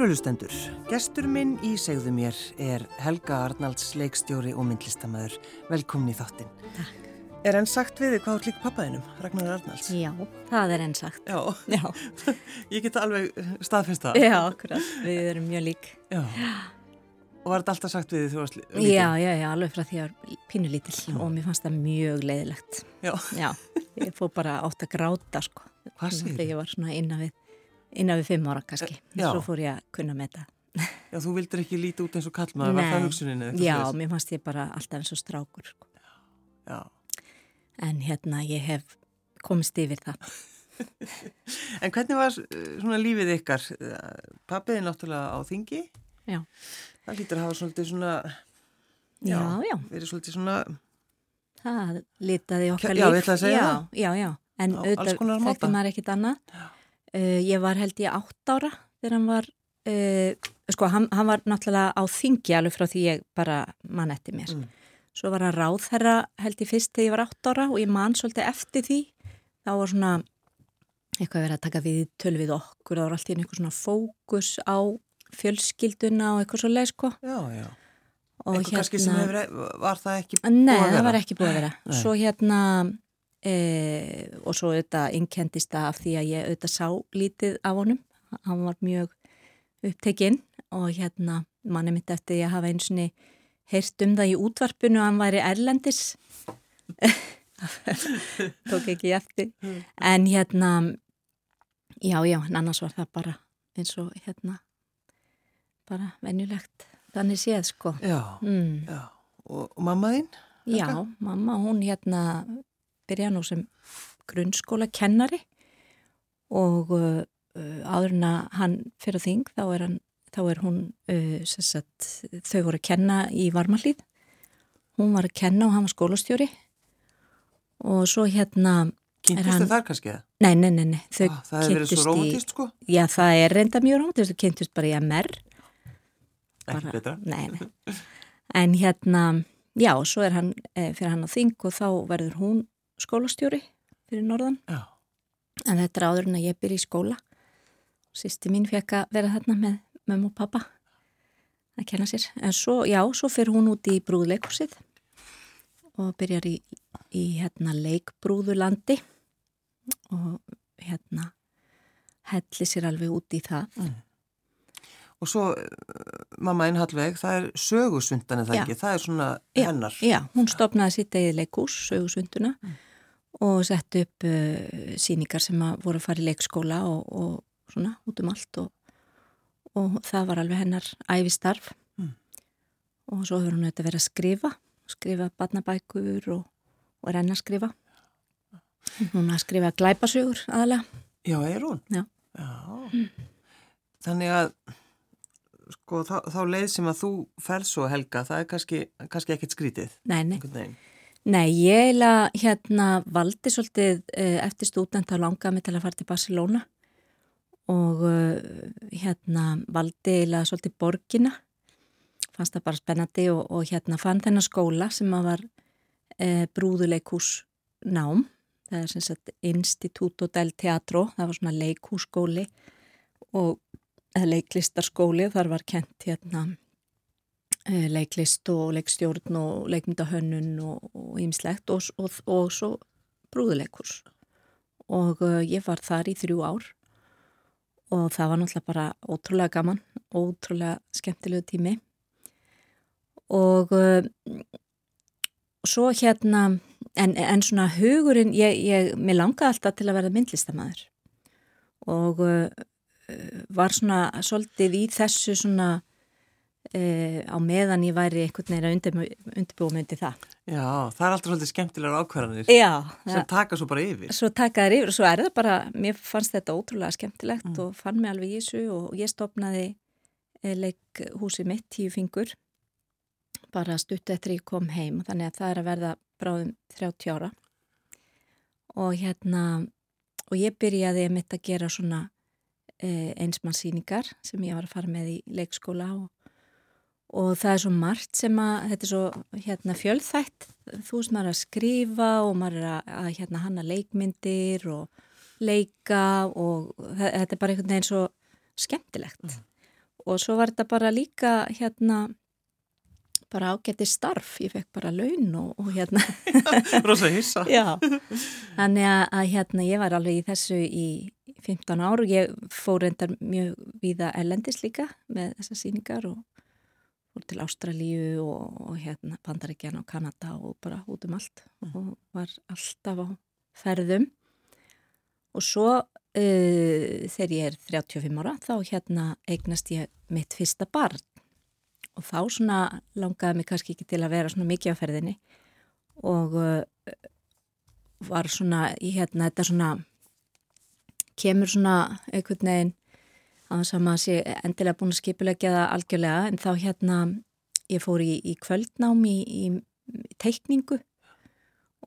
Kærulustendur, gestur minn í segðu mér er Helga Arnalds leikstjóri og myndlistamæður. Velkomin í þáttinn. Takk. Er enn sagt við þig hvað er lík pappaðinum, Ragnar Arnalds? Já, það er enn sagt. Já, Já, ég get alveg staðfest það. já, akkurat. Við erum mjög lík. Já. Og var þetta alltaf sagt við þig þú varst lítil? Já, já, já, alveg frá því að ég var pínu lítill og mér fannst það mjög leiðilegt. Já. Já, ég fór bara átt að gráta, sko. Hvað segir Þegar ég var svona innan við, innan við fimm ára kannski. Já. Svo fór ég að kunna með það. Já, þú vildir ekki líti út eins og kallmaður, var það hugsuninni? já, svoleiðis? mér fannst ég bara alltaf eins og strákur, sko. Já. En hérna, ég hef komist yfir það. En hvernig var eh, svona lífið ykkar? Pappið er náttúrulega á þingi. Já. Það lítur að hafa svolítið svona, Já, já, verið svolítið svona, það litaði okkar Já, líf. ég ætla að segja já, það. Já, já, en auðvitað þekkti maður ekkit annað. Uh, ég var held ég átt ára þegar hann var, uh, sko, hann, hann var náttúrulega á þingi alveg frá því ég bara mann eftir mér. Mm. Svo var hann ráðherra held ég fyrst þegar ég var átt ára og ég man svolítið eftir því. Þá var svona eitthvað verið að taka við töl við okkur, það var alltaf einhver svona fókus á fjölskylduna og eitthvað svo leið, sko. já, já. Og Eitthvað kannski sem hefur, var það ekki Nei, búið að það vera? var ekki búið að vera. Nei. Svo hérna, e, og svo auðvitað innkendist það af því að ég auðvitað sá lítið af honum. Hann var mjög upptekinn og hérna, manni mitt eftir að hafa eins og heyrst um það í útvarpinu að hann væri erlendis. Tók ekki eftir. En hérna, já, já, annars var það bara eins og hérna, bara venjulegt. Þannig séð, sko. Já, Mm. já. Og, mamma þín? Já, mamma, hún hérna byrjaði nú sem grunnskóla kennari og uh, uh, áður en að hann fyrir þing þá er, hann, þá er hún uh, sagt, þau voru að kenna í varmalíð hún var að kenna og hann var skólastjóri og svo hérna Kynntist þið þar kannski? eða? nei, nei, nei, nei þau Ah, það hefur verið svo romantist sko? já, það er reynda mjög rómatist þau kynntust bara í MR Ekki betra. Nei, nei. En hérna, já, svo er hann e, fyrir hann á þing og þá verður hún skólastjóri fyrir norðan. Já, En þetta er áður en að ég byrja í skóla. Sýsti mín fekk að vera þarna með mömmu og pappa að kenna sér. En svo, já, svo fyrir hún út í brúðleikursið og byrjar í, í hérna leikbrúðulandi og hérna helli sér alveg út í það. og svo uh, mamma einn Hallveig, það er sögusundan eða ekki, það er svona Já, hennar. Já, hún stopnaði sitt eigið leikús, sögusunduna og sett upp uh, síningar sem voru að fara í leikskóla og, og svona út um allt og, og það var alveg hennar æfistarf Mm. og svo hefur hún auðvitað verið að skrifa, skrifa barnabækur og, og renna að skrifa. Hún að skrifa glæpasögur aðalega. Já, er hún? Já. Þannig að sko þá, þá leið sem að þú ferð svo Helga, það er kannski, kannski ekkert skrítið. Nei, nei. veginn. Nei, ég eiginlega hérna valdi svolítið uh, eftir stúdent að langa mig til að fara til Barcelona og uh, hérna valdi eiginlega svolítið borgina. Fannst það bara spennandi og, og hérna fann þennan skóla sem að var uh, brúðuleikús nám. Það er sem sagt Instituto del Teatro það var svona leikússkóli og leiklistarskóli og þar var kent hérna eh, leiklist og leikstjórn og leikmyndahönnun og ímislegt og, og, og svo brúðuleikurs og uh, ég var þar í þrjú ár og það var náttúrulega bara ótrúlega gaman, ótrúlega skemmtilegu tími. Og uh, svo hérna en, en svona hugurinn ég, ég, mér langaði alltaf til að verða myndlistamæður og uh, var svona svolítið í þessu svona uh, á meðan ég væri einhvern veginn að undir, undirbúa myndi það. Já, það er alltaf svolítið skemmtilegar ákvarðanir Já, sem taka svo bara yfir. svo taka þær yfir og svo er það bara, mér fannst þetta ótrúlega skemmtilegt og fann mig alveg í þessu og ég stopnaði eh, leikhúsi mitt tíu fingur bara stuttu eftir ég kom heim og þannig að það er að verða bráðum 30 ára og hérna og ég byrjaði mitt að gera svona eh, einsmannsýningar sem ég var að fara með í leikskóla og, og það er svo margt sem að þetta er svo hérna fjölþætt. Þú veist maður er að skrifa og maður er að, að hérna hanna leikmyndir og leika og þe- þetta er bara einhvern veginn svo skemmtilegt. Og svo var þetta bara líka hérna bara ágætti starf, ég fekk bara laun og, og hérna. Rosa hissa. Já, þannig að, að hérna ég var alveg í þessu í 15 ár og ég fór reyndar mjög viða ellendis líka með þessar síningar og fór til Ástralíu og, og hérna Pandaríkjan og Kanada og bara út um allt mm. og var alltaf á ferðum. Og svo uh, þegar ég er 35 ára þá hérna eignast ég mitt fyrsta barn. Og þá svona langaði mig kannski ekki til að vera svona mikið á ferðinni. Og uh, var svona í hérna þetta svona kemur svona einhvern veginn á þess að maður sé endilega búin að skipulegja það algjörlega en þá hérna ég fór í, í kvöldnám í, í teikningu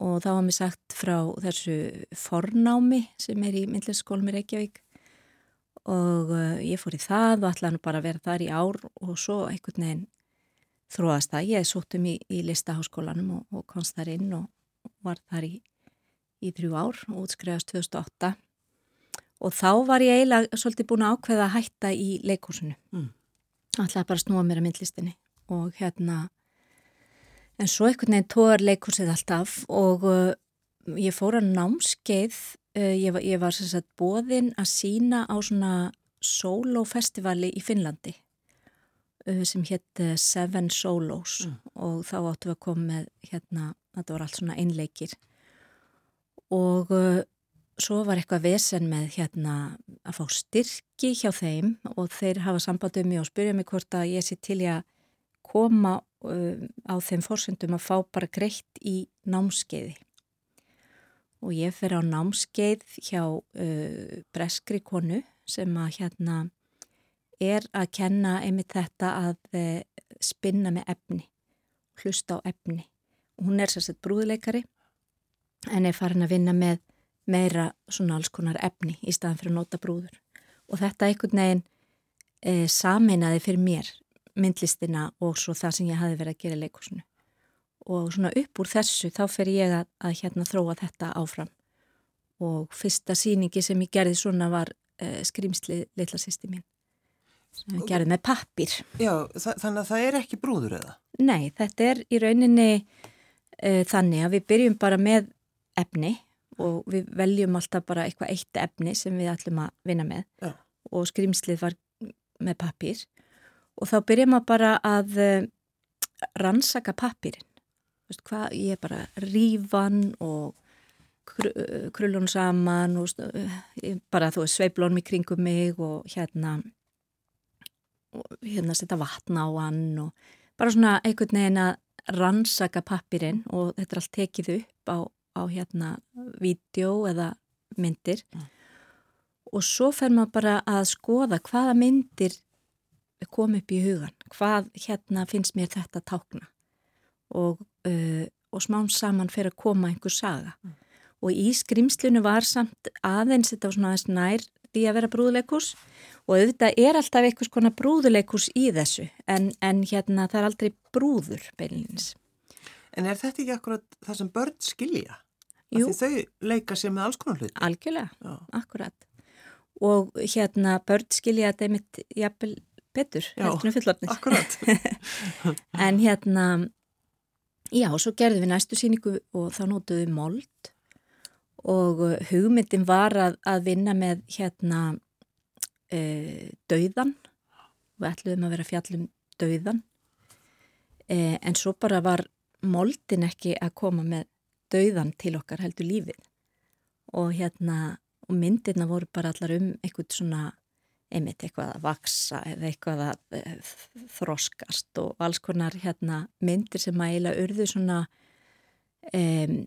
og þá var mér sagt frá þessu fornámi sem er í myndlisskólum í Reykjavík og uh, ég fór í það og ætlaði nú bara að vera þar í ár og svo einhvern veginn þróast það. Ég sóttum í, í listaháskólanum og, og komst þar inn og var þar í, í þrjú ár og útskriðast 2008 og þá var ég eiginlega svolítið búin að ákveða að hætta í leikúsinu. Mm. Ætlaði bara snúa mér að myndlistinni og hérna en svo einhvern veginn tóðar leikúsið alltaf og uh, ég fór að námskeið Uh, ég ég var sagt bóðinn að sína á svona solofestivali í Finnlandi uh, sem hétt Seven Solos mm. og þá áttu við að koma með hérna, þetta var allt svona einleikir og uh, svo var eitthvað vesen með hérna að fá styrki hjá þeim og þeir hafa sambandið mig og spyrja mig hvort að ég sé til að koma á þeim fórsendum að fá bara greitt í námskeiði og ég fer á námskeið hjá uh, breskri konu sem að hérna er að kenna einmitt þetta að uh, spinna með efni, hlusta á efni. Hún er sérstaklega brúðleikari en er farin að vinna með meira svona alls konar efni í staðan fyrir að nota brúður. Og þetta einhvern veginn uh, sameinaði fyrir mér myndlistina og svo það sem ég hafi verið að gera leikursinu og svona upp úr þessu þá fer ég að, að hérna þróa þetta áfram og fyrsta síningi sem ég gerði svona var uh, skrimsli litla sýsti mín sem ég gerði með pappir Já, þa þannig að það er ekki brúður eða? Nei, þetta er í rauninni uh, þannig að við byrjum bara með efni og við veljum alltaf bara eitthvað eitt efni sem við ætlum að vinna með. Já. og skrimslið var með pappir og þá byrjum við bara að uh, rannsaka pappirinn ég er bara rífan og krullun saman og bara þú veist sveiblónum í kringum mig og hérna og hérna setja vatn á hann og bara svona einhvern veginn að rannsaka pappirinn og þetta er allt tekið upp á, á hérna vídeo eða myndir mm. og svo fer maður bara að skoða hvaða myndir kom upp í hugan, hvað hérna finnst mér þetta tákna og, uh, og smán saman fer að koma einhver saga. Mm. Og í skrimslinu var samt aðeins, þetta var svona aðeins nær því að vera brúðuleikus og auðvitað er alltaf einhvers konar brúðuleikus í þessu en, en hérna það er aldrei brúður beinleins. En er þetta ekki akkurat það sem börn skilja? Jú. Þau leika sér með alls konar hluti? Algjörlega, Já. akkurat. Og hérna börn skilja þetta einmitt jafnvel betur, heldur en fullofnis. Akkurat. en hérna Já, svo gerðum við næstu síningu og þá nótuðum við mold og uh, hugmyndin var að, að vinna með hérna e, dauðan við ætluðum að vera fjallum dauðan e, en svo bara var moldin ekki að koma með dauðan til okkar heldur lífið. Og hérna og myndirna voru bara allar um eitthvað svona einmitt eitthvað að vaksa eða eitthvað að uh, þroskast og alls konar hérna myndir sem að eiginlega urðu svona um,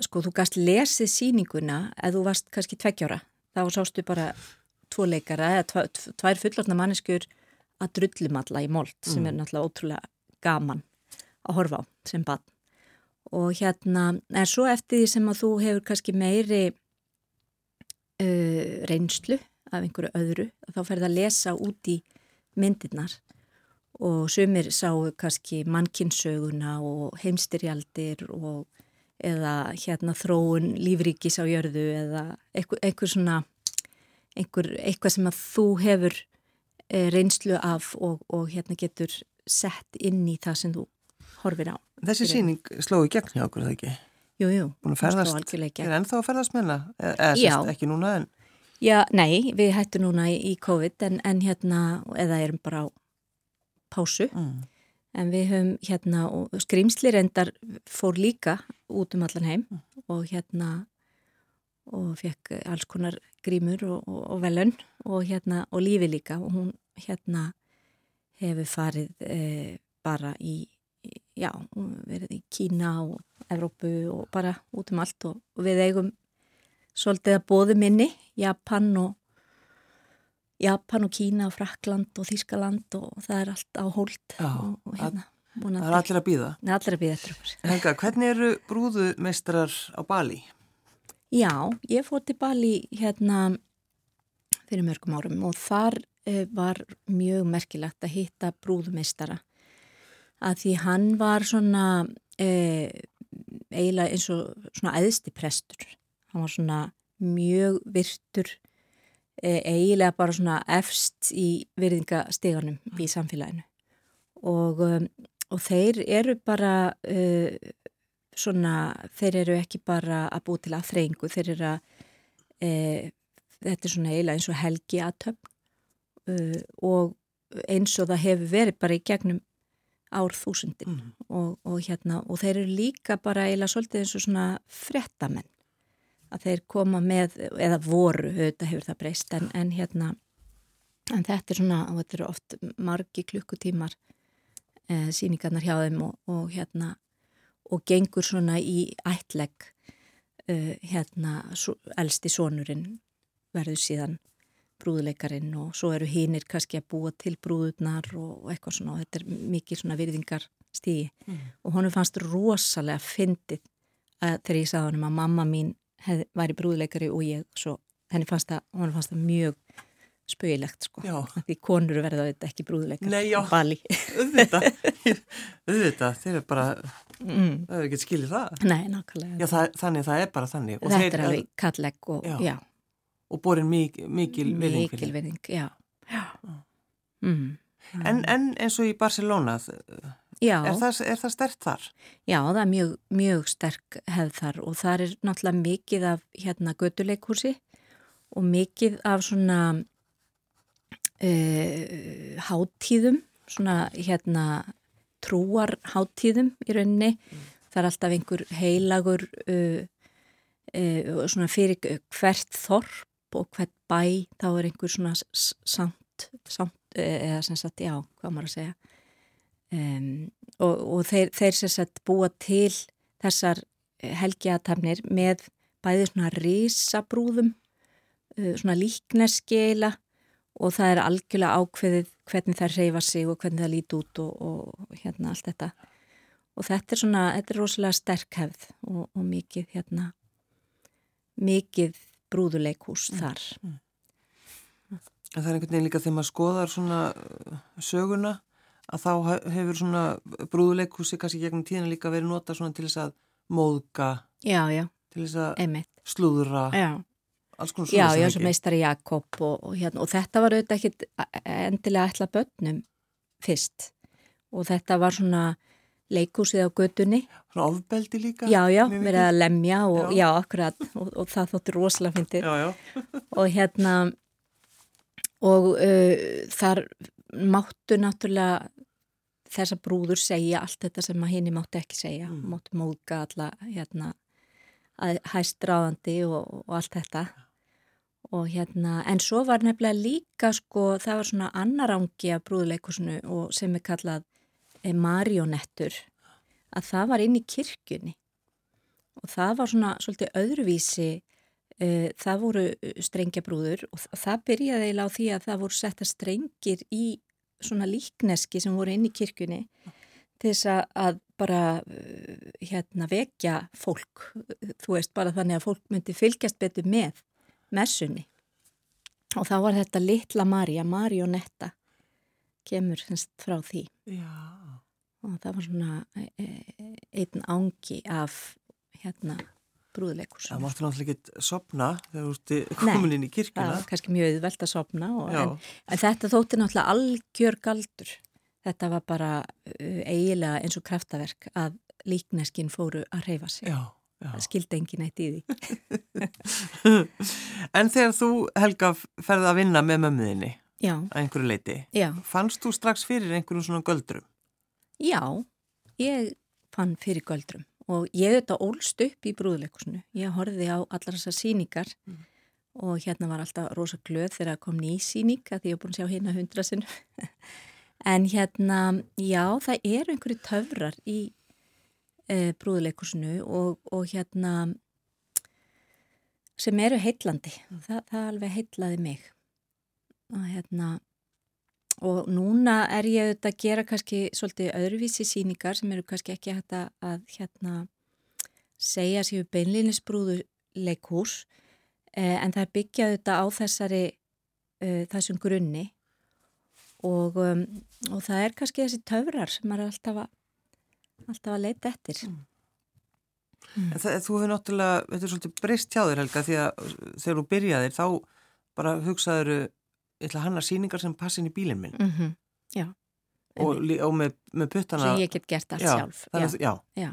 sko þú gast lesið síninguna eða þú varst kannski tveggjára. Þá sástu bara tvo leikara eða tvær fullotna manneskjur að drullum alla í mold sem mm. er náttúrulega ótrúlega gaman að horfa á sem bann og hérna en svo eftir því sem að þú hefur kannski meiri uh, reynslu af einhverju öðru þá ferði að lesa út í myndirnar. Og sumir sáu kannski mannkinsöguna og heimstyrjaldir og eða hérna þróun lífríkis á jörðu eða einhver, einhver svona einhver, eitthvað sem að þú hefur e, reynslu af og, og hérna getur sett inn í það sem þú horfir á. Þessi síning sló í gegn hjá okkur, það ekki? Jú, jú. Búin að ferðast, er ennþá að ferðast með hana? Eða sérst ekki núna en? Já, nei, við hættum núna í, í COVID en, en hérna, eða erum bara á pásu. Mm. En við höfum hérna, og skrýmsli reyndar fór líka út um allan heim mm. og hérna, og fekk alls konar grímur og, og, og velun og hérna, og lífi líka og hún hérna hefur farið eh, bara í, já, verið í Kína og Evrópu og bara út um allt og, og við eigum svolítið að bóðu minni, Japan og Japan og Kína og Frakland og Þískaland og það er allt á hold Já, og, og hérna Það er allir að býða. Það er allir að býða eftir okkur. Helga, hvernig eru brúðumeistrar á Bali? Já, ég fór til Bali hérna fyrir mörgum árum og þar eh, var mjög merkilegt að hitta brúðumeistara að því hann var svona eh, eiginlega eins og svona æðsti prestur. Hann var svona mjög virtur eh, eiginlega bara svona efst í virðingasteganum í samfélaginu og um, og þeir eru bara uh, svona, þeir eru ekki bara að bú til aðþreyingu, þeir eru að uh, þetta er svona eiginlega eins og helgi aðtöfn uh, og eins og það hefur verið bara í gegnum árþúsundin mm. og, og hérna og þeir eru líka bara eiginlega svolítið eins og svona frettamenn að þeir koma með, eða voru þetta hefur það breyst en, en hérna en þetta er svona, þetta eru oft margi klukkutímar eh, síningarnar hjá þeim og, og hérna og gengur svona í ætlegg e, hérna svo, elsti sonurinn verður síðan brúðuleikarin og svo eru hinnir kannski að búa til brúðurnar og, og eitthvað svona. Og þetta er mikið svona virðingar stígi mm. og honum fannst rosalega fyndið að þegar ég sagði honum að mamma mín hef, væri brúðuleikari og ég svo henni fannst það, honum fannst það mjög spögilegt sko. Því konur verða þetta ekki brúðuleikar Nei, já, auðvitað. Auðvitað, þeir eru bara mm. það hefur ekki skiljið það. Nei, nákvæmlega. Já, það, Þannig það er bara þannig. Og Þetta er alveg kalleg og, já. Já. Og borin mik mikil virðing Mikil virðing, já, já. Mm. En, en eins og í Barcelona er það, það sterkt þar? Já, það er mjög, mjög sterk hefð þar og það er náttúrulega mikið af hérna göduleikhúsi og mikið af svona uh, hátíðum, svona hérna trúar hátíðum í rauninni. Mm. Það er alltaf einhver heilagur uh, uh, svona fyrir hvert þorp og hvert bæ þá er einhver svona samt, samt eða sem sagt, já, hvað maður að segja. Um, og, og þeir, þeir sem sagt búa til þessar helgiatafnir með bæði svona risabrúðum, svona líkneskeila og það er algjörlega ákveðið hvernig það reyfa sig og hvernig það líti út og, og hérna allt þetta og þetta er svona, þetta er rosalega sterk hefð og, og mikið hérna mikið brúðuleikhús mm. þar mm. Það er einhvern veginn líka þegar maður skoðar svona uh, söguna að þá hefur svona brúðuleikhúsi kannski gegnum tíðina líka verið nota svona til þess að móðga já, já. til þess að slúðra já Já, já, sem meistari Jakob og, og, hérna, og þetta var auðvitað ekki endilega ætla börnum fyrst og þetta var svona leikúsið á gödunni Svona ofbeldi líka Já, já, verið að lemja og já, já akkurat og, og það þóttir rosalega fyndið. Og hérna og uh, þar máttu náttúrulega þessa brúður segja allt þetta sem að henni máttu ekki segja. Mm. máttu móðga alla hérna hæst ráðandi og, og allt þetta. Og hérna, en svo var nefnilega líka sko, það var svona annar ángi af brúðleikusinu og sem er kallað marionettur að það var inn í kirkjunni. Og það var svona svolítið öðruvísi e, það voru strengja brúður og það byrjaði á því að það voru setta strengir í svona líkneski sem voru inn í kirkjunni til þess að bara hérna vekja fólk, þú veist bara þannig að fólk myndi fylgjast betur með messunni. Og þá var þetta litla Marja, Marionetta kemur semst frá því Já. og það var svona e, e, einn ángi af hérna brúðuleikus. Það máttu náttúrulega ekki sopna þegar þú ertu komin inn í kirkuna. Nei, það var kannski mjög auðvelt að sopna en, en þetta þótti náttúrulega algjör galdur. Þetta var bara uh, eiginlega eins og kraftaverk að líkneskinn fóru að reyfa sig. Já, já. Það skildi engin eitt í því. en þegar þú, Helga, ferði að vinna með mömmuðinni Já. að einhverju leiti, Já. fannst þú strax fyrir einhverjum svona göldrum? Já, ég fann fyrir göldrum og ég þetta ólst upp í brúðleikusinu. Ég horfið á allar þessar síningar mm. og hérna var alltaf rosa glöð þegar kom ný síning að því ég hef búin að sjá hérna hundra sinu. en hérna, já, það eru einhverju töfrar í e, brúðleikusinu og, og hérna sem eru heitlandi. Mm. Það, það alveg heitlaði mig. Og hérna og núna er ég auðvitað að gera kannski svolítið öðruvísi síningar sem eru kannski ekki hægt að, hérna segja sér beinlinisbrúðu leikhús eh, en það er byggjað auðvitað á þessari uh, þessum grunni og, um, og það er kannski þessi töfrar sem maður er alltaf að, alltaf að leita eftir. Mm. Mm. Það, þú hefur náttúrulega, þetta er svolítið breyst hjá þér Helga því að þegar þú byrjaðir þá bara hugsaður ég ætla að hanna síningar sem passin í bílinn minn mm -hmm. Og, og með, með puttana Svo ég get gert allt já, sjálf já. Já. já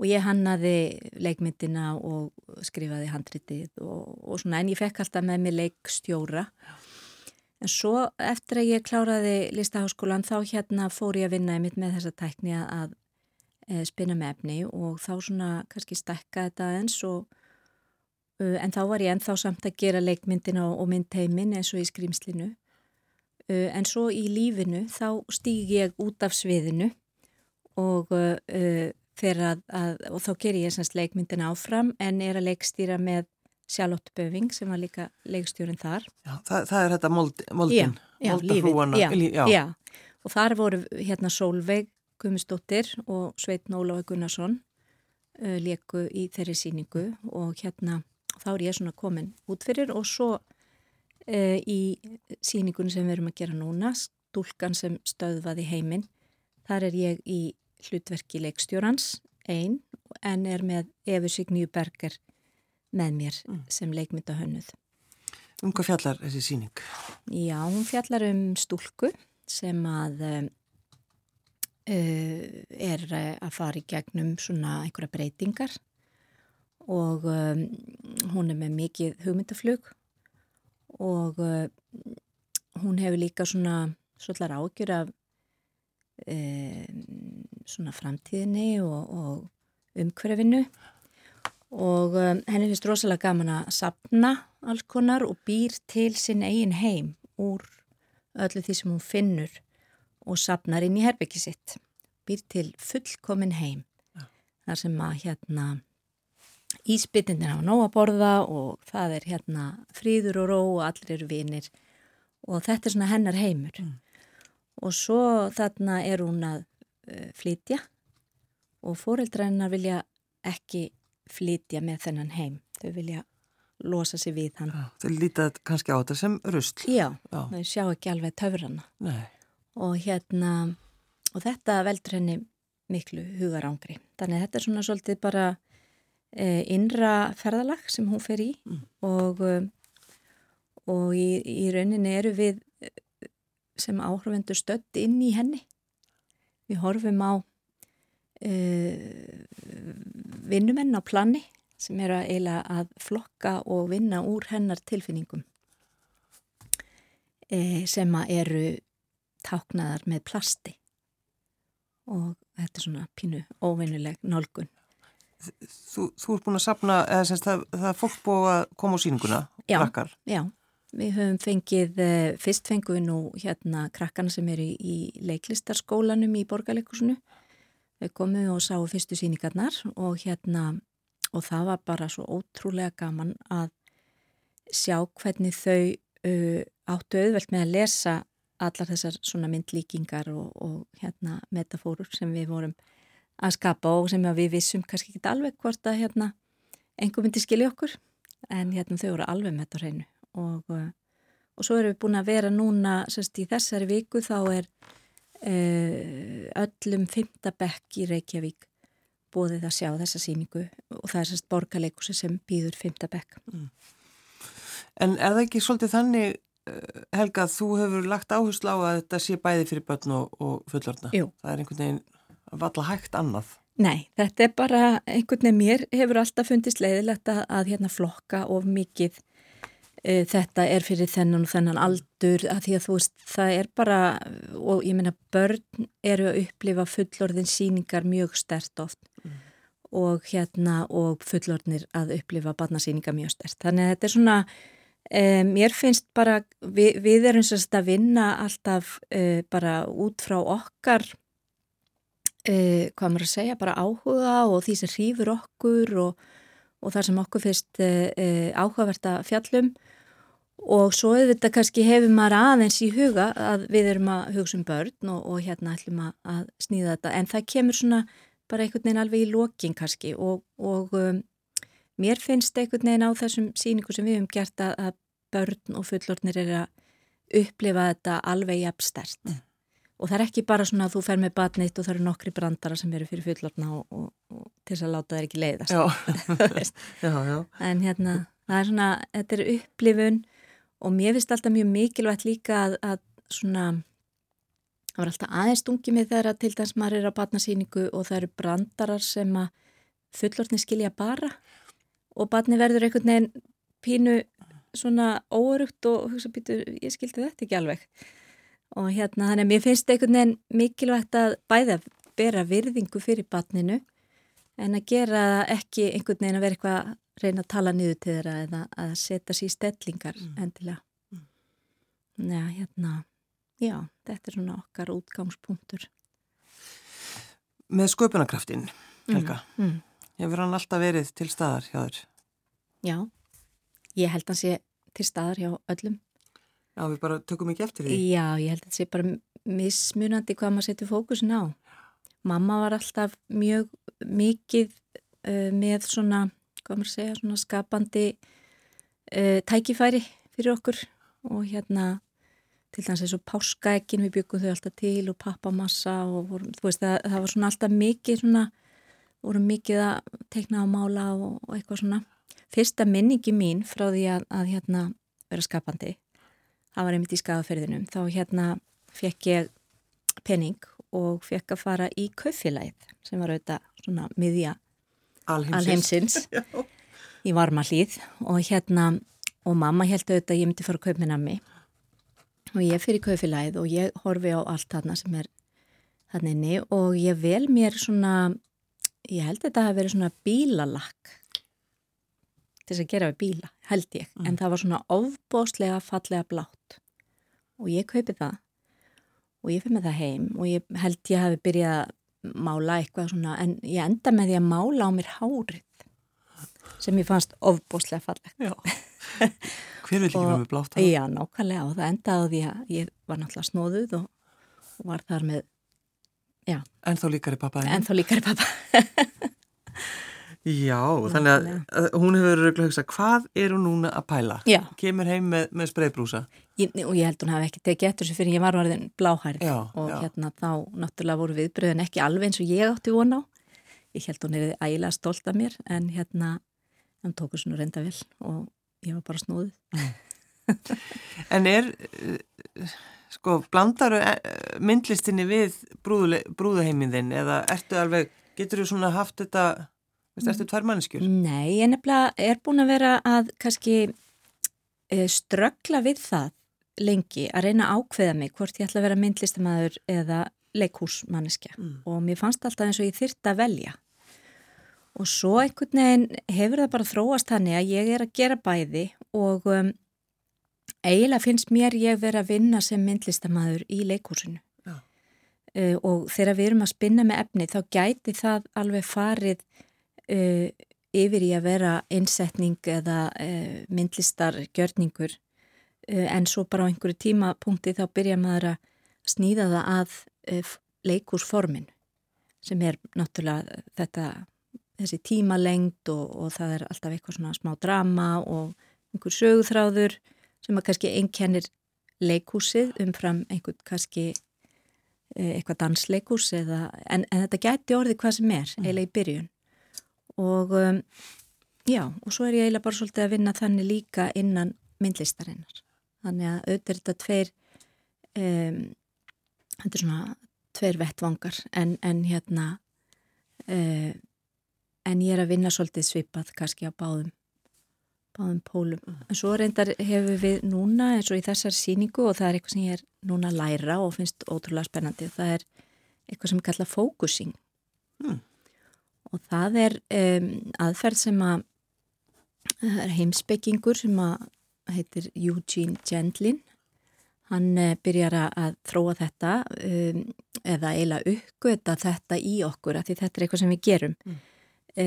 og ég hannaði leikmyndina og skrifaði handritið og, og svona en ég fekk alltaf með mig leikstjóra en svo eftir að ég kláraði listaháskólan þá hérna fór ég að vinna einmitt með þessa tækni að, að e, spinna með efni og þá svona kannski stekka þetta eins og en þá var ég ennþá samt að gera leikmyndina og myndheimin eins og í skrýmslinu. Uh, en svo í lífinu þá stýg ég út af sviðinu og, uh, að, að, og þá ger ég semst leikmyndina áfram en er að leikstýra með Charlotte Böving sem var líka leikstjórin þar. Já, það, það er þetta mold, moldin, moldafrúana. Já, já, já, og þar voru hérna Solveig Gummistóttir og Sveitn Óláfi Gunnarsson leku í þeirri síningu og hérna þá er ég svona komin út fyrir og svo e, í síningunum sem við erum að gera núna, stúlkan sem stöðvaði heiminn, þar er ég í hlutverki leikstjórans einn en er með Efi Signíu Berger með mér mm. sem leikmynda hönnuð. Um hvað fjallar þessi síning? Já, hún fjallar um stúlku sem að uh, er að fara í gegnum svona einhverja breytingar og um, hún er með mikið hugmyndaflug og uh, hún hefur líka svona svolítið ágjur af um, svona framtíðinni og, og umhverfinu og um, henni finnst rosalega gaman að sapna alls konar og býr til sinn eigin heim úr öllu því sem hún finnur og sapnar inn í herbyggi sitt býr til fullkomin heim ja. þar sem að hérna Ísbytindin hafa nóg að borða og það er hérna fríður og ró og allir eru vinir og þetta er svona hennar heimur. Mm. Og svo þarna er hún að uh, flytja og fóreldrænar vilja ekki flytja með þennan heim. Þau vilja losa sig við hann. Já, þau lítið kannski á þetta sem rusl. Já, Já. þau sjá ekki alveg töfrana. Nei. Og hérna, og þetta veldur henni miklu hugarángri. Þannig að þetta er svona svolítið bara innra ferðalag sem hún fer í mm. og, og í, í rauninni eru við sem áhrifendur stödd inn í henni. Við horfum á e, vinnumenn á planni sem eru að eila að flokka og vinna úr hennar tilfinningum e, sem eru táknaðar með plasti og þetta er svona pínu óvinnuleg nálgun þú, þú ert búin að sapna, eða semst það, það er fólk búið að koma á síninguna, já, krakkar. Já, við höfum fengið, eh, fyrst fengum við nú hérna krakkana sem eru í, í leiklistarskólanum í borgarleikusinu. Við komum og sáum fyrstu síningarnar og hérna, og það var bara svo ótrúlega gaman að sjá hvernig þau uh, áttu auðvelt með að lesa allar þessar svona myndlíkingar og, og hérna metafórur sem við vorum að skapa og sem við vissum kannski ekki alveg hvort að hérna einhver myndi skilja okkur en hérna þau voru alveg með þetta hreinu og, uh, og svo erum við búin að vera núna sérst í þessari viku þá er uh, öllum fymtabekk í Reykjavík bóðið að sjá þessa síningu og það er sérst borgarleikusi sem býður fymta bekk. Mm. En er það ekki svolítið þannig, eh, Helga, þú hefur lagt áherslu á að þetta sé bæði fyrir börn og, og fullorna? Jú. Það er einhvern veginn valla hægt annað? Nei, þetta er bara einhvern veginn mér hefur alltaf fundist leiðilegt að, að hérna flokka of mikið uh, þetta er fyrir þennan og þennan aldur að því að þú veist það er bara og ég meina börn eru að upplifa fullorðin síningar mjög stert oft mm. og hérna og fullorðnir að upplifa barnasíningar mjög stert. Þannig að þetta er svona um, mér finnst bara við, við erum sérst að vinna alltaf uh, bara út frá okkar Uh, hvað maður að segja, bara áhuga og því sem hrýfur okkur og, og þar sem okkur fyrst uh, uh, áhugavert að fjallum. Og svo auðvitað kannski hefur maður aðeins í huga að við erum að hugsa um börn og, og hérna ætlum að, að snýða þetta. En það kemur svona bara einhvern veginn alveg í lokin kannski. Og, og um, mér finnst einhvern veginn á þessum síningu sem við hefum gert að, að börn og fullornir er að upplifa þetta alveg jafnstert. Mm og það er ekki bara svona að þú fer með batnitt og það eru nokkri brandara sem eru fyrir fullorna og, og, og til þess að láta það ekki leiðast já. já, já. en hérna það er svona, þetta er upplifun og mér finnst alltaf mjög mikilvægt líka að, að svona það var alltaf aðeins stungið með þeirra til þess að maður er á batnasýningu og það eru brandarar sem að fullorni skilja bara og batni verður einhvern veginn pínu svona óörugt og hugsa býtu, ég skildi þetta ekki alveg og hérna þannig að mér finnst einhvern veginn mikilvægt að bæða bera virðingu fyrir batninu en að gera ekki einhvern veginn að vera eitthvað að reyna að tala niður til þeirra eða að setja sér stellingar mm. endilega mm. Já, hérna já, þetta er svona okkar útgangspunktur Með sköpunarkraftin Helga, mm. mm. hefur hann alltaf verið til staðar hjá þér? Já, ég held að hann sé til staðar hjá öllum Já, við bara tökum ekki eftir því. Já, ég held að þetta sé bara mismunandi hvað maður setur fókusin á. Mamma var alltaf mjög mikið uh, með svona, hvað maður segja, svona skapandi uh, tækifæri fyrir okkur og hérna til dæmis eins og páskaegin við byggum þau alltaf til og pappamassa og voru, veist, það, það var svona alltaf mikið svona, voru mikið að teikna á mála og, og eitthvað svona. Fyrsta minningi mín frá því að, að hérna vera skapandi það var einmitt í skafafyrðinum, þá hérna fekk ég penning og fekk að fara í kaufélagið sem var auðvitað svona miðja alheimsins. í varma hlýð og hérna og mamma held auðvitað að ég myndi fara að kaupa með nammi. Og ég fyrir kaufélagið og ég horfi á allt þarna sem er þarna inni. Og ég vel mér svona ég held að þetta hafi verið svona bílalakk til þess að gera við bíla, held ég. Mm. En það var svona ofbóslega fallega blátt og ég kaupi það og ég fyrir með það heim og ég held ég hafi byrjað að mála eitthvað svona en ég enda með því að mála á mér hárið sem ég fannst ofbóslega fallegt. Já. Hver vil ekki vera með blátt það? Já, nákvæmlega og það endaði því að ég var náttúrulega snóðuð og, og var þar með, já. En þá líkar í pappa? En þá líkar í pappa. Já, þannig að hún hefur röglega hugsað, hvað er hún núna að pæla? Já. Kemur heim með, með spreybrúsa? Og ég held hún hafi ekki tekið eftir þessu fyrir ég var varðin bláhærið og já. hérna þá náttúrulega voru viðbröðin ekki alveg eins og ég átti von á. Ég held hún er ægilega stolt af mér en hérna hann tókur svona reynda vel og ég var bara snúðið. en er, eh, sko, blandaru eh, myndlistinni við brúðuheiminn þinn eða ertu alveg, getur þú svona haft þetta Þetta ertu tvær mannskjur? Nei, ég nefnilega er búin að vera að kannski e, ströggla við það lengi að reyna að ákveða mig hvort ég ætla að vera myndlistamæður eða leikhúsmanneskja mm. og mér fannst alltaf eins og ég þyrta að velja og svo einhvern veginn hefur það bara þróast hannig að ég er að gera bæði og um, eiginlega finnst mér ég vera að vinna sem myndlistamæður í leikhúsinu ja. uh, og þegar við erum að spinna með efni þá gæti það alveg farið uh, yfir í að vera einsetning eða uh, myndlistargjörningur uh, en svo bara á einhverju tímapunkti þá byrja maður að snýða það að leikúsformin sem er náttúrulega þetta, þessi tímalengd og, og það er alltaf eitthvað svona smá drama og einhver sögúþráður sem að kannski einkennir leikúsið umfram einhvern kannski e, eitthvað dansleikus eða, en, en þetta gæti orðið hvað sem er, mm. eiginlega í byrjun og um, já, og svo er ég eiginlega bara svolítið að vinna þannig líka innan myndlistarinnar þannig að auðvitað er þetta tveir um, þetta er svona tveir vettvangar en, en hérna um, en ég er að vinna svolítið svipað kannski á báðum báðum pólum. En svo reyndar hefur við núna eins og í þessar síningu og það er eitthvað sem ég er núna að læra og finnst ótrúlega spennandi. Það er eitthvað sem er kallað fókusing mm. Og það er um, aðferð sem að er heimsbyggingur sem að heitir Eugene Gendlin. Hann uh, byrjar að þróa þetta um, eða eiginlega uppgöta þetta í okkur af því þetta er eitthvað sem við gerum. Mm e,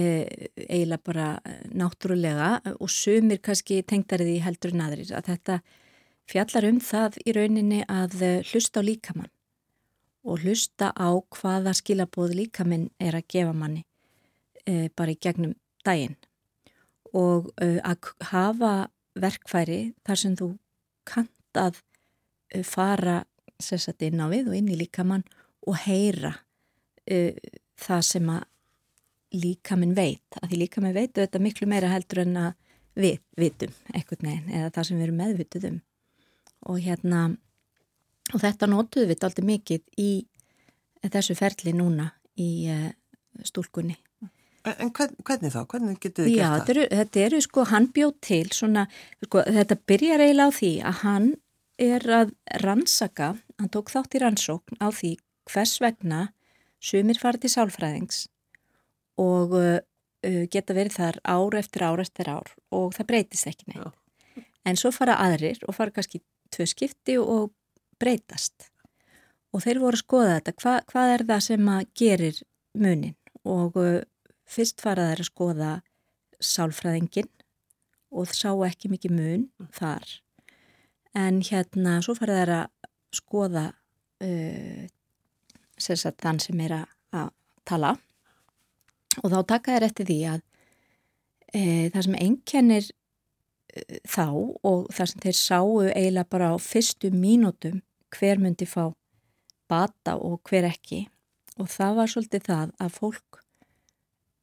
eiginlega bara náttúrulega og sumir kannski tengdariði heldur en aðrir að þetta fjallar um það í rauninni að hlusta á líkamann og hlusta á hvaða skilabóð líkaminn er að gefa manni e, bara í gegnum daginn. Og e, að hafa verkfæri þar sem þú kant að e, fara sérstaklega inn á við og inn í líkamann og heyra e, það sem að líka minn veit, að því líka minn veit þetta miklu meira heldur en að við vitum eitthvað neginn eða það sem við erum meðvituð um. Og hérna og þetta nótuðu við alltaf mikið í þessu ferli núna í stúlkunni En, en hvernig þá? Hvernig getur þið gert það? Já, þetta eru, eru sko, hann bjóð til svona, sko, þetta byrjar eiginlega á því að hann er að rannsaka, hann tók þátt í rannsókn á því hvers vegna sumir farið til sálfræðings og uh, uh, geta verið þar ár eftir ár eftir ár og það breytist ekki neitt. Já. En svo fara aðrir og fara kannski tvö skipti og breytast. Og þeir voru að skoða þetta, Hva, hvað er það sem að gerir munin? Og uh, fyrst fara þeir að skoða sálfræðingin og það sá ekki mikið mun mm. þar. En hérna svo fara þeir að skoða uh, sagt, þann sem er að tala og þá taka þér eftir því að e, það sem einkennir e, þá og það sem þeir sáu eiginlega bara á fyrstu mínútum hver myndi fá bata og hver ekki og það var svolítið það að fólk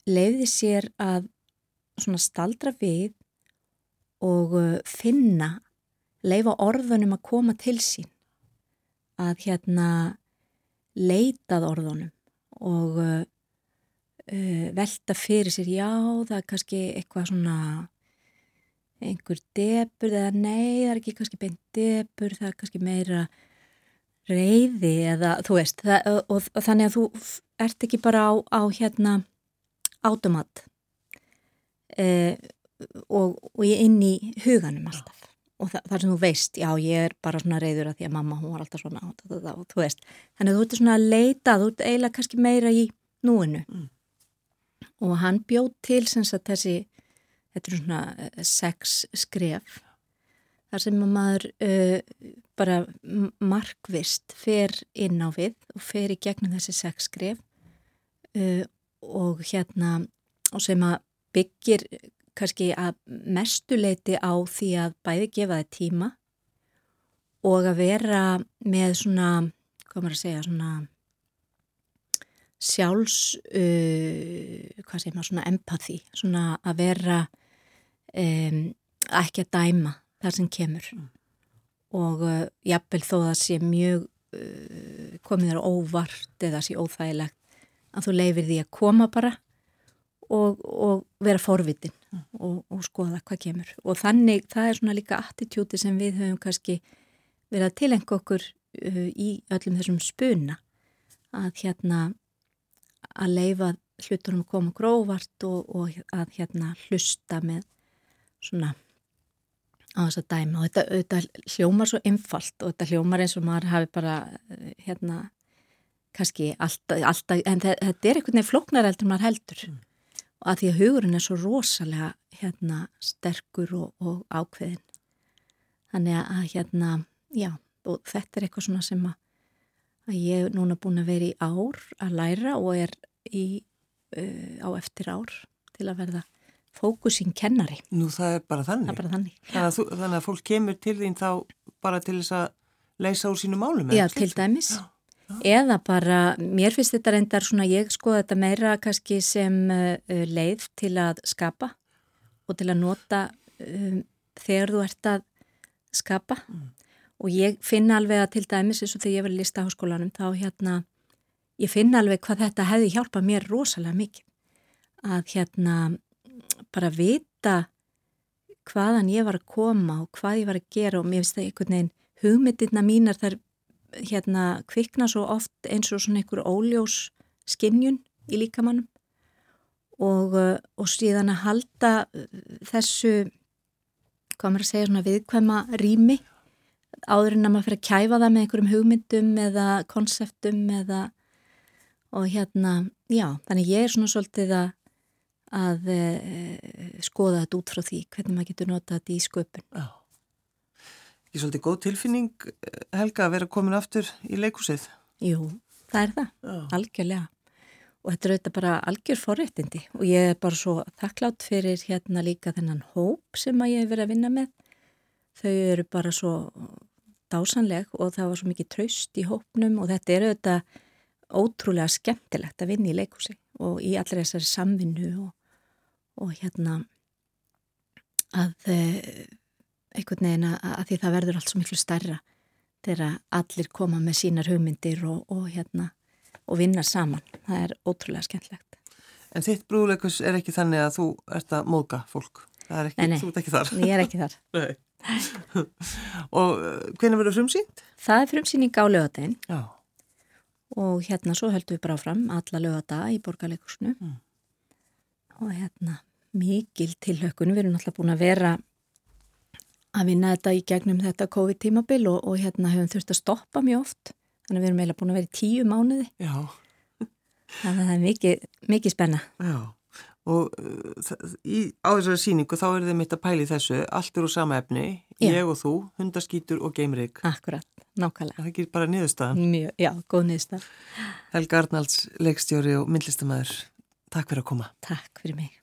leiði sér að staldra við og e, finna leifa orðunum að koma til sín. Að hérna leitað orðunum og e, uh, velta fyrir sér, já það er kannski eitthvað svona einhver debur eða nei það er ekki kannski beint debur það er kannski meira reyði eða þú veist það, og, og, og þannig að þú ert ekki bara á, á hérna automat uh, og, og ég inn í huganum alltaf. Og það, þar sem þú veist, já ég er bara svona reyður að því að mamma hún var alltaf svona og þú veist, þannig að þú ert svona að leita þú ert eiginlega kannski meira í núinu. Mm. Og hann bjóð til sagt, þessi, þetta er svona eh, sex skref þar sem maður uh, bara markvist fer inn á við og fer í gegnum þessi sex skref uh, og hérna og sem að byggir kannski að mestuleiti á því að bæði gefa þið tíma og að vera með svona, hvað maður að segja, svona sjálfs, uh, hvað segir maður, svona empati, svona að vera um, ekki að dæma þar sem kemur mm. og uh, jafnvel þó það sé mjög uh, komið þar óvart eða sé óþægilegt að þú leifir því að koma bara og, og vera forvitin mm. og, og skoða hvað kemur. Og þannig það er svona líka attitúti sem við höfum kannski verið að tilengja okkur uh, í öllum þessum spuna. Að hérna að leifa hlutunum að koma grófart og, og að hérna hlusta með svona á þess að dæma og þetta, þetta hljómar svo einfalt og þetta hljómar eins og maður hafi bara hérna kannski alltaf, alltaf en þetta er einhvern veginn flóknar eldur maður heldur mm. og að því að hugurinn er svo rosalega hérna sterkur og, og ákveðin þannig að hérna já og þetta er eitthvað svona sem að að ég er núna búin að vera í ár að læra og er í, uh, á eftir ár til að verða fókusing kennari. Nú það er bara þannig. Er bara þannig. Þannig að, þú, þannig að fólk kemur til þín þá bara til þess að leysa úr sínu málum. Já, til dæmis. Já. Eða bara, mér finnst þetta reyndar svona, ég skoða þetta meira kannski sem uh, leið til að skapa og til að nota um, þegar þú ert að skapa mm. og ég finna alveg að til dæmis eins og þegar ég var í listaháskólanum þá hérna, ég finna alveg hvað þetta hefði hjálpað mér rosalega mikið að hérna bara vita hvaðan ég var að koma og hvað ég var að gera og mér finnst það einhvern veginn hugmyndirna mínar þar hérna kvikna svo oft eins og svona einhver óljós skinnjun í líkamannum og, og síðan að halda þessu hvað maður að segja svona viðkvæma rými áður en að maður fyrir að kæfa það með einhverjum hugmyndum eða konseptum eða og hérna, já, þannig ég er svona svolítið að, að e, skoða þetta út frá því hvernig maður getur notað þetta í sköpun. Já. Ekki svolítið góð tilfinning, Helga, að vera komin aftur í leikúsið? Jú, það er það, já. algjörlega og þetta er auðvitað bara algjör forréttindi og ég er bara svo þakklátt fyrir hérna líka þennan hóp sem að ég hef verið að vinna með þau eru bara svo dásanleg og það var svo mikið traust í hópnum og þetta er auðvitað ótrúlega skemmtilegt að vinna í leikúsi og í allir þessari samvinnu og, og hérna að eh, einhvern veginn að, að því það verður allt svo miklu starra þegar allir koma með sínar hugmyndir og, og hérna og vinna saman. Það er ótrúlega skemmtlegt. En þitt brúleikus er ekki þannig að þú ert að móka fólk? Er ekki, nei, nei, þú ert ekki þar? Nei, ég er ekki þar. og uh, hvernig verður frumsýnt? Það er frumsýning á lögadaginn. Já. Og hérna svo höldum við bara fram alla lögadag í borgarleikusnu. Mm. Og hérna mikil tilhökun. Við erum alltaf búin að vera að vinna þetta í gegnum þetta COVID-tímabil og, og hérna hefum þurft að stoppa mjög oft. Þannig að við erum eiginlega búin að vera í tíu mánuði. Já. þannig að það er mikið, mikið spenna. Já, og uh, í, á þessari síningu þá er þið mitt að pæli þessu. Allt eru sama efni, já. ég og þú hundaskýtur og geimrik. Akkurat, nákvæmlega. Það er bara niðurstaðan. Mjög, Já, góð niðurstað Helga Arnalds, leikstjóri og myndlistamæður Takk fyrir að koma. Takk fyrir mig